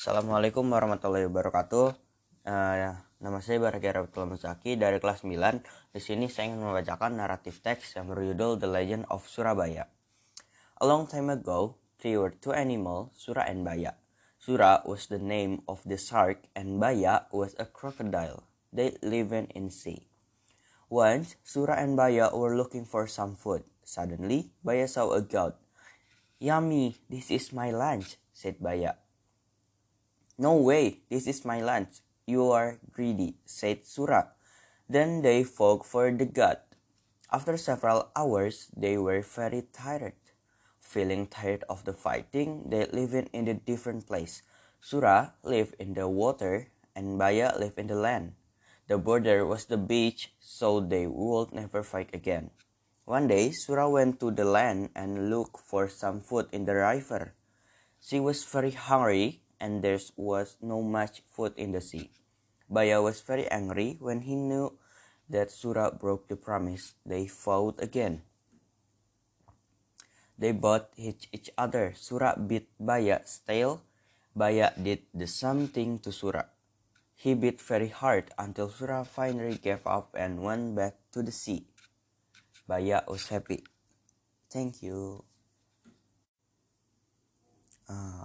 Assalamualaikum warahmatullahi wabarakatuh. Uh, nama saya Bahagia Rabatul Muzaki dari kelas 9. Di sini saya ingin membacakan naratif teks yang berjudul The Legend of Surabaya. A long time ago, there were two animals, Sura and Baya. Sura was the name of the shark and Baya was a crocodile. They lived in sea. Once, Sura and Baya were looking for some food. Suddenly, Baya saw a goat. Yummy, this is my lunch, said Baya. No way, this is my lunch. You are greedy, said Sura. Then they fought for the god. After several hours, they were very tired. Feeling tired of the fighting, they lived in a different place. Sura lived in the water, and Baya lived in the land. The border was the beach, so they would never fight again. One day, Sura went to the land and looked for some food in the river. She was very hungry and there was no much food in the sea. Baya was very angry when he knew that Sura broke the promise. They fought again. They both hit each other. Sura bit Baya's tail. Baya did the same thing to Sura. He beat very hard until Sura finally gave up and went back to the sea. Baya was happy. Thank you. Uh,